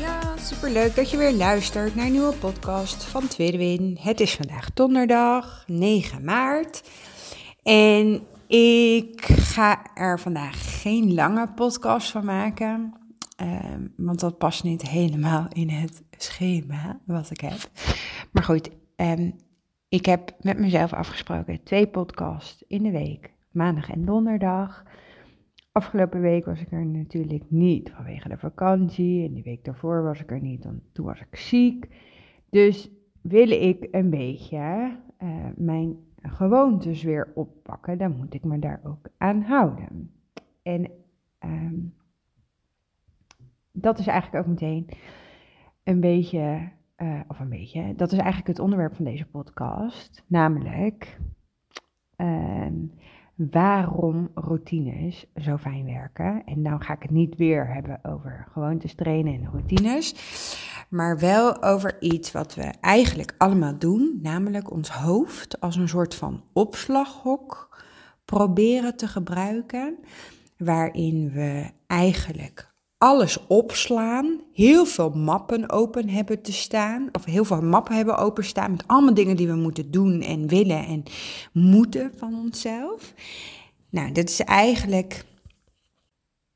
Ja, super leuk dat je weer luistert naar een nieuwe podcast van Tweede Win. Het is vandaag donderdag 9 maart. En ik ga er vandaag geen lange podcast van maken. Ehm, want dat past niet helemaal in het schema wat ik heb. Maar goed, um, ik heb met mezelf afgesproken twee podcasts in de week, maandag en donderdag. Afgelopen week was ik er natuurlijk niet vanwege de vakantie. En die week daarvoor was ik er niet, toen was ik ziek. Dus wil ik een beetje uh, mijn gewoontes weer oppakken, dan moet ik me daar ook aan houden. En um, dat is eigenlijk ook meteen een beetje uh, of een beetje, dat is eigenlijk het onderwerp van deze podcast, namelijk uh, waarom routines zo fijn werken. En dan ga ik het niet weer hebben over gewoontes trainen en routines, maar wel over iets wat we eigenlijk allemaal doen, namelijk ons hoofd als een soort van opslaghok proberen te gebruiken, waarin we eigenlijk alles opslaan, heel veel mappen open hebben te staan, of heel veel mappen hebben openstaan met allemaal dingen die we moeten doen en willen en moeten van onszelf. Nou, dit is eigenlijk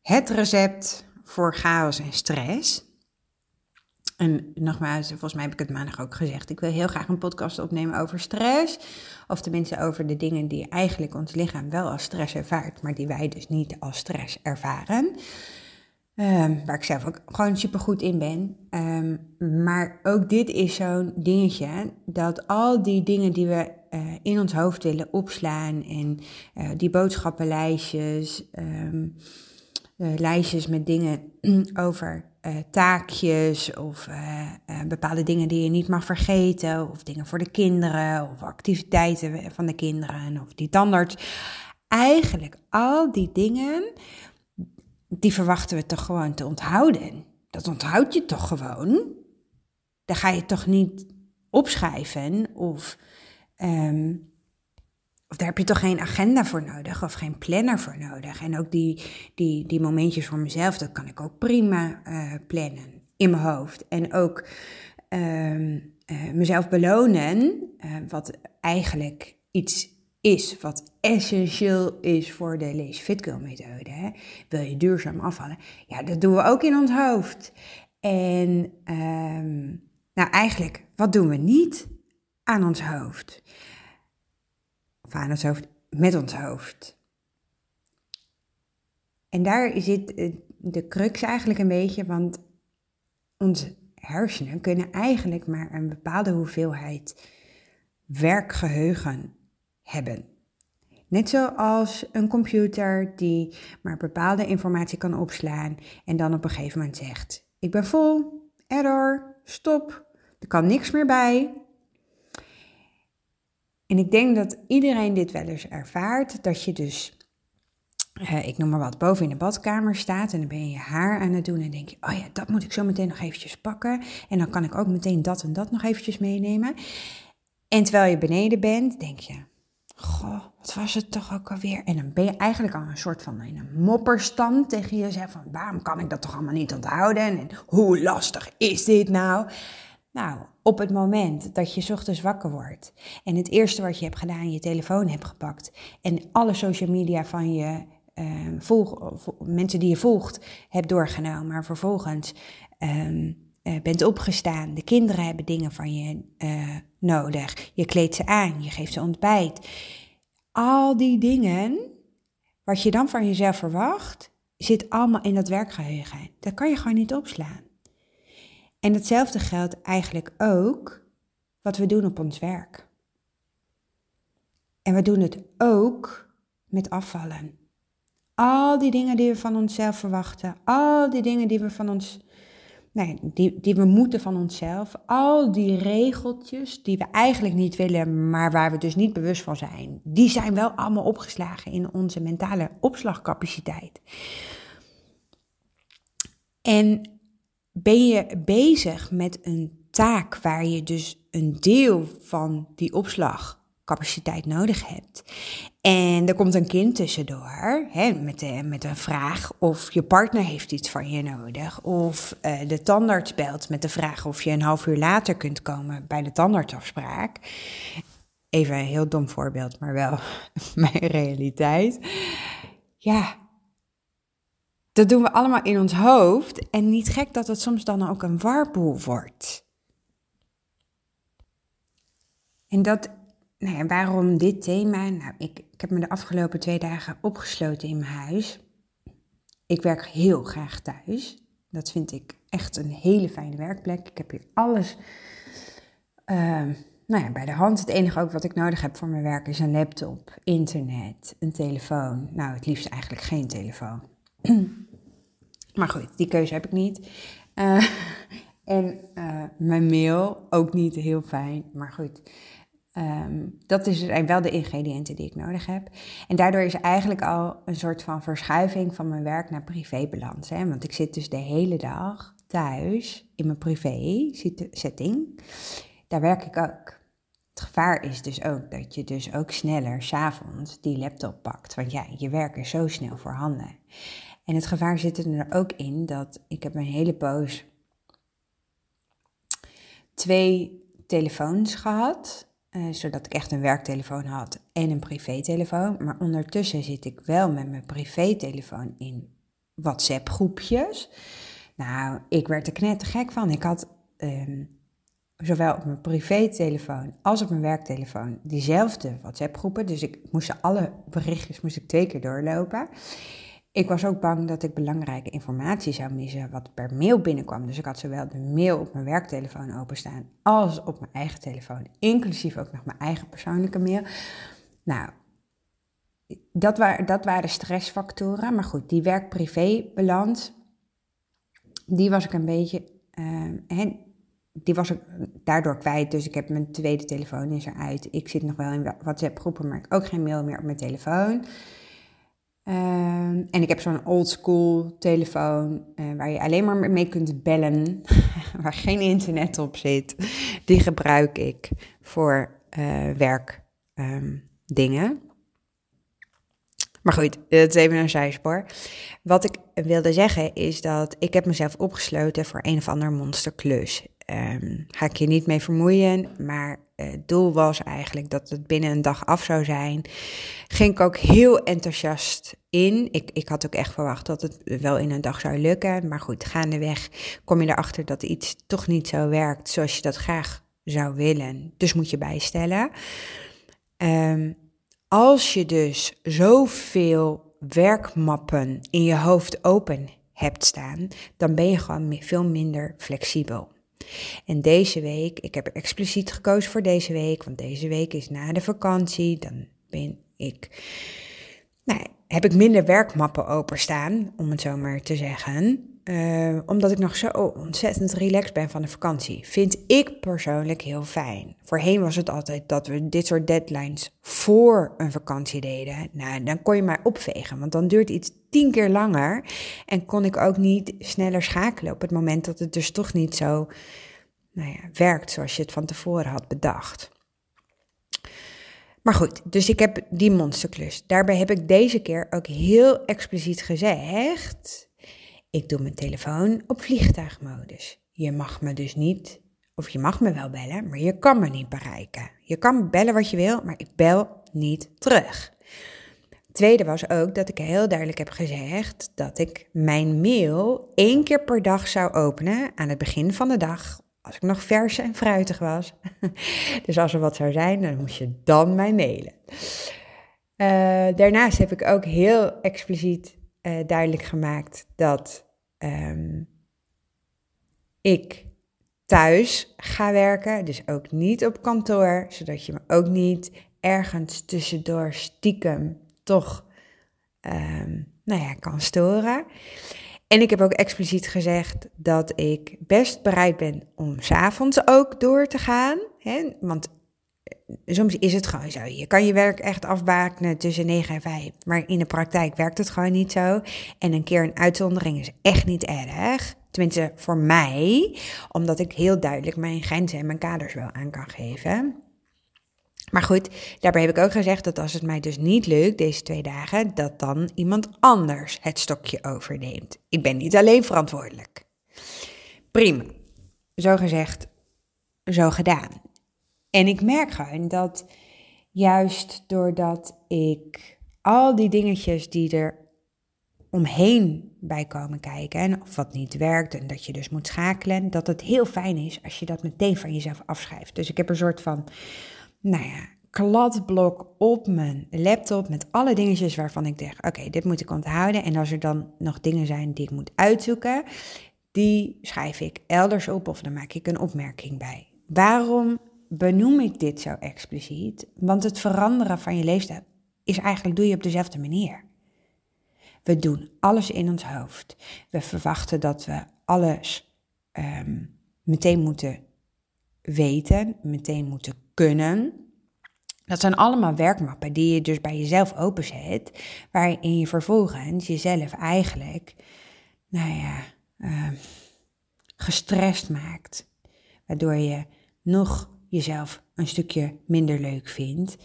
het recept voor chaos en stress. En nogmaals, volgens mij heb ik het maandag ook gezegd. Ik wil heel graag een podcast opnemen over stress. Of tenminste over de dingen die eigenlijk ons lichaam wel als stress ervaart, maar die wij dus niet als stress ervaren. Um, waar ik zelf ook gewoon super goed in ben. Um, maar ook dit is zo'n dingetje dat al die dingen die we uh, in ons hoofd willen opslaan en uh, die boodschappenlijstjes, um, uh, lijstjes met dingen over taakjes of bepaalde dingen die je niet mag vergeten of dingen voor de kinderen of activiteiten van de kinderen of die tandarts. Eigenlijk al die dingen die verwachten we toch gewoon te onthouden. Dat onthoud je toch gewoon? Daar ga je toch niet opschrijven of, um, of daar heb je toch geen agenda voor nodig of geen planner voor nodig. En ook die, die, die momentjes voor mezelf, dat kan ik ook prima uh, plannen in mijn hoofd. En ook um, uh, mezelf belonen, uh, wat eigenlijk iets is wat essentieel is voor de Lees Fit methode. Wil je duurzaam afvallen? Ja, dat doen we ook in ons hoofd. En um, nou eigenlijk, wat doen we niet aan ons hoofd? Of aan ons hoofd, met ons hoofd. En daar zit eh, de crux eigenlijk een beetje, want onze hersenen kunnen eigenlijk maar een bepaalde hoeveelheid werkgeheugen hebben. Net zoals een computer die maar bepaalde informatie kan opslaan en dan op een gegeven moment zegt: Ik ben vol, error, stop, er kan niks meer bij. En ik denk dat iedereen dit wel eens ervaart, dat je dus, uh, ik noem maar wat, boven in de badkamer staat en dan ben je je haar aan het doen en denk je, oh ja, dat moet ik zo meteen nog eventjes pakken en dan kan ik ook meteen dat en dat nog eventjes meenemen. En terwijl je beneden bent, denk je, Goh, wat was het toch ook alweer? En dan ben je eigenlijk al een soort van in een mopperstand tegen jezelf. Van waarom kan ik dat toch allemaal niet onthouden? En hoe lastig is dit nou? Nou, op het moment dat je ochtends wakker wordt en het eerste wat je hebt gedaan, je telefoon hebt gepakt en alle social media van je volg, mensen die je volgt hebt doorgenomen, maar vervolgens um, uh, bent opgestaan, de kinderen hebben dingen van je uh, nodig, je kleedt ze aan, je geeft ze ontbijt. Al die dingen, wat je dan van jezelf verwacht, zit allemaal in dat werkgeheugen. Dat kan je gewoon niet opslaan. En hetzelfde geldt eigenlijk ook wat we doen op ons werk. En we doen het ook met afvallen. Al die dingen die we van onszelf verwachten, al die dingen die we van ons, nee, die, die we moeten van onszelf, al die regeltjes die we eigenlijk niet willen, maar waar we dus niet bewust van zijn, die zijn wel allemaal opgeslagen in onze mentale opslagcapaciteit. En ben je bezig met een taak waar je dus een deel van die opslagcapaciteit nodig hebt. En er komt een kind tussendoor hè, met, de, met een vraag of je partner heeft iets van je nodig. Of uh, de tandarts belt met de vraag of je een half uur later kunt komen bij de tandartsafspraak. Even een heel dom voorbeeld, maar wel mijn realiteit. Ja, dat doen we allemaal in ons hoofd. En niet gek dat het soms dan ook een warboel wordt. En dat, nou waarom dit thema? Nou, ik, ik heb me de afgelopen twee dagen opgesloten in mijn huis. Ik werk heel graag thuis. Dat vind ik echt een hele fijne werkplek. Ik heb hier alles uh, nou ja, bij de hand. Het enige ook wat ik nodig heb voor mijn werk is een laptop, internet, een telefoon. Nou, het liefst eigenlijk geen telefoon. Maar goed, die keuze heb ik niet. Uh, en uh, mijn mail ook niet heel fijn. Maar goed, um, dat is zijn wel de ingrediënten die ik nodig heb. En daardoor is eigenlijk al een soort van verschuiving van mijn werk naar privébalans. Hè? Want ik zit dus de hele dag thuis in mijn privé setting. Daar werk ik ook. Het gevaar is dus ook dat je dus ook sneller s'avonds die laptop pakt. Want ja, je werk is zo snel voorhanden. En het gevaar zit er ook in dat ik heb een hele poos twee telefoons gehad. Uh, zodat ik echt een werktelefoon had en een privételefoon. Maar ondertussen zit ik wel met mijn privételefoon in WhatsApp groepjes. Nou, ik werd er knettergek van. Ik had um, zowel op mijn privételefoon als op mijn werktelefoon diezelfde WhatsApp groepen. Dus ik moest alle berichtjes moest ik twee keer doorlopen. Ik was ook bang dat ik belangrijke informatie zou missen wat per mail binnenkwam. Dus ik had zowel de mail op mijn werktelefoon openstaan als op mijn eigen telefoon, inclusief ook nog mijn eigen persoonlijke mail. Nou, dat, waren, dat waren stressfactoren. Maar goed, die werk-privé-balans, die was ik een beetje, uh, die was ik daardoor kwijt. Dus ik heb mijn tweede telefoon eruit. Ik zit nog wel in WhatsApp-groepen, maar ik ook geen mail meer op mijn telefoon. Ehm, en ik heb zo'n oldschool telefoon uh, waar je alleen maar mee kunt bellen, waar geen internet op zit. Die gebruik ik voor uh, werkdingen. Um, maar goed, dat is even een zijspoor. Wat ik wilde zeggen is dat ik heb mezelf opgesloten voor een of ander monsterklus. Um, ga ik je niet mee vermoeien, maar het doel was eigenlijk dat het binnen een dag af zou zijn. Ging ik ook heel enthousiast in. Ik, ik had ook echt verwacht dat het wel in een dag zou lukken. Maar goed, gaandeweg kom je erachter dat iets toch niet zo werkt zoals je dat graag zou willen. Dus moet je bijstellen. Um, als je dus zoveel werkmappen in je hoofd open hebt staan, dan ben je gewoon veel minder flexibel. En deze week, ik heb expliciet gekozen voor deze week, want deze week is na de vakantie. Dan ben ik, nou, heb ik minder werkmappen openstaan, om het zo maar te zeggen. Uh, omdat ik nog zo ontzettend relaxed ben van de vakantie. Vind ik persoonlijk heel fijn. Voorheen was het altijd dat we dit soort deadlines voor een vakantie deden. Nou, dan kon je maar opvegen, want dan duurt iets tien keer langer. En kon ik ook niet sneller schakelen op het moment dat het dus toch niet zo nou ja, werkt zoals je het van tevoren had bedacht. Maar goed, dus ik heb die monsterklus. Daarbij heb ik deze keer ook heel expliciet gezegd ik doe mijn telefoon op vliegtuigmodus. Je mag me dus niet, of je mag me wel bellen, maar je kan me niet bereiken. Je kan bellen wat je wil, maar ik bel niet terug. Tweede was ook dat ik heel duidelijk heb gezegd dat ik mijn mail één keer per dag zou openen aan het begin van de dag, als ik nog vers en fruitig was. dus als er wat zou zijn, dan moest je dan mij mailen. Uh, daarnaast heb ik ook heel expliciet uh, duidelijk gemaakt dat um, ik thuis ga werken, dus ook niet op kantoor, zodat je me ook niet ergens tussendoor stiekem toch um, nou ja, kan storen. En ik heb ook expliciet gezegd dat ik best bereid ben om s'avonds ook door te gaan. Hè? Want soms is het gewoon zo. Je kan je werk echt afbakenen tussen 9 en 5. Maar in de praktijk werkt het gewoon niet zo. En een keer een uitzondering is echt niet erg. Tenminste, voor mij. Omdat ik heel duidelijk mijn grenzen en mijn kaders wel aan kan geven. Maar goed, daarbij heb ik ook gezegd dat als het mij dus niet lukt deze twee dagen, dat dan iemand anders het stokje overneemt. Ik ben niet alleen verantwoordelijk. Prima. Zo gezegd, zo gedaan. En ik merk gewoon dat juist doordat ik al die dingetjes die er omheen bij komen kijken, of wat niet werkt en dat je dus moet schakelen, dat het heel fijn is als je dat meteen van jezelf afschrijft. Dus ik heb een soort van, nou ja, kladblok op mijn laptop met alle dingetjes waarvan ik denk, oké, dit moet ik onthouden. En als er dan nog dingen zijn die ik moet uitzoeken, die schrijf ik elders op of dan maak ik een opmerking bij. Waarom benoem ik dit zo expliciet? Want het veranderen van je leefstijl is eigenlijk doe je op dezelfde manier. We doen alles in ons hoofd. We verwachten dat we alles ehm, meteen moeten weten, meteen moeten kunnen. Dat zijn allemaal werkmappen die je dus bij jezelf openzet, waarin je vervolgens jezelf eigenlijk, nou ja, uh, gestrest maakt. Waardoor je nog jezelf een stukje minder leuk vindt,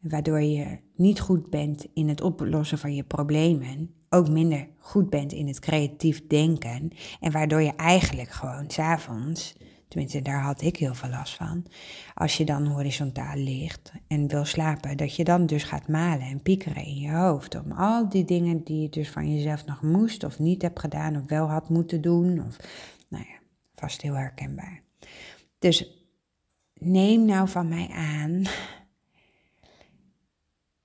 waardoor je niet goed bent in het oplossen van je problemen, ook minder goed bent in het creatief denken en waardoor je eigenlijk gewoon s'avonds, tenminste daar had ik heel veel last van, als je dan horizontaal ligt en wil slapen, dat je dan dus gaat malen en piekeren in je hoofd om al die dingen die je dus van jezelf nog moest of niet hebt gedaan of wel had moeten doen of nou ja, vast heel herkenbaar. Dus neem nou van mij aan,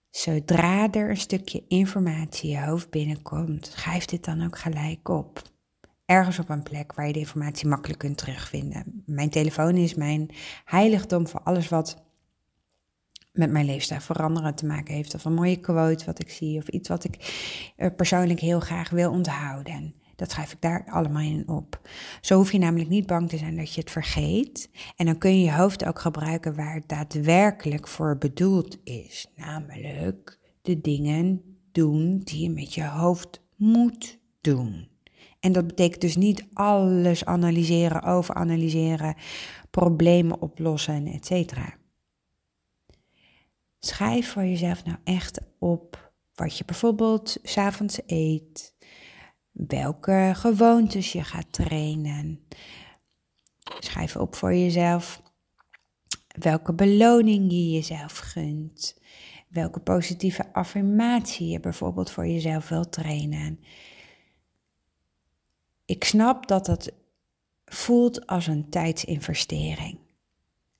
zodra er een stukje informatie je hoofd binnenkomt, schrijf dit dan ook gelijk op. Ergens op een plek waar je de informatie makkelijk kunt terugvinden. Mijn telefoon is mijn heiligdom voor alles wat met mijn leefstijl veranderen te maken heeft. Of een mooie quote wat ik zie, of iets wat ik eh, persoonlijk heel graag wil onthouden. Dat schrijf ik daar allemaal in op. Zo hoef je namelijk niet bang te zijn dat je het vergeet. En dan kun je je hoofd ook gebruiken waar het daadwerkelijk voor bedoeld is. Namelijk de dingen doen die je met je hoofd moet doen. En dat betekent dus niet alles analyseren, overanalyseren, problemen oplossen, etc. Schrijf voor jezelf nou echt op wat je bijvoorbeeld s'avonds eet, welke gewoontes je gaat trainen. Schrijf op voor jezelf welke beloning je jezelf gunt. Welke positieve affirmatie je bijvoorbeeld voor jezelf wilt trainen. Ik snap dat het voelt als een tijdsinvestering.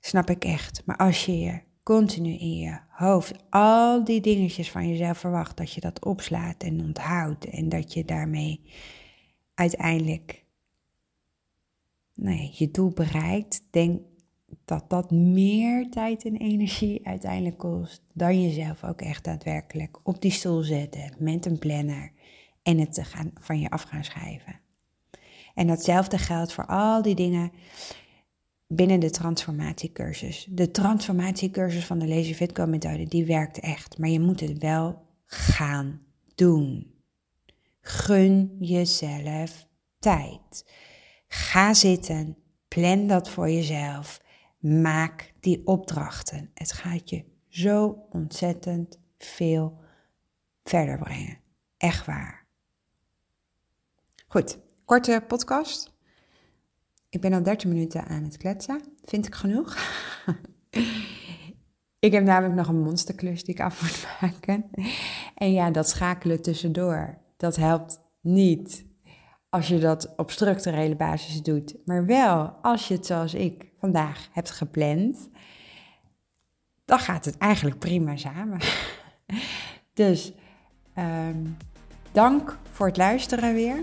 Snap ik echt. Maar als je je continu in je hoofd al die dingetjes van jezelf verwacht, dat je dat opslaat en onthoudt en dat je daarmee uiteindelijk je doel bereikt, denk dat dat meer tijd en energie uiteindelijk kost dan jezelf ook echt daadwerkelijk op die stoel zetten met een planner en het te gaan, van je af gaan schrijven. En datzelfde geldt voor al die dingen binnen de transformatiecursus. De transformatiecursus van de Lazy Fitco methode, die werkt echt. Maar je moet het wel gaan doen. Gun jezelf tijd. Ga zitten, plan dat voor jezelf. Maak die opdrachten. Het gaat je zo ontzettend veel verder brengen. Echt waar. Goed, korte podcast. Ik ben al 13 minuten aan het kletsen. Vind ik genoeg? ik heb namelijk nog een monsterklus die ik af moet maken. En ja, dat schakelen tussendoor, dat helpt niet als je dat op structurele basis doet. Maar wel als je het zoals ik vandaag hebt gepland, dan gaat het eigenlijk prima samen. dus um, dank voor het luisteren weer.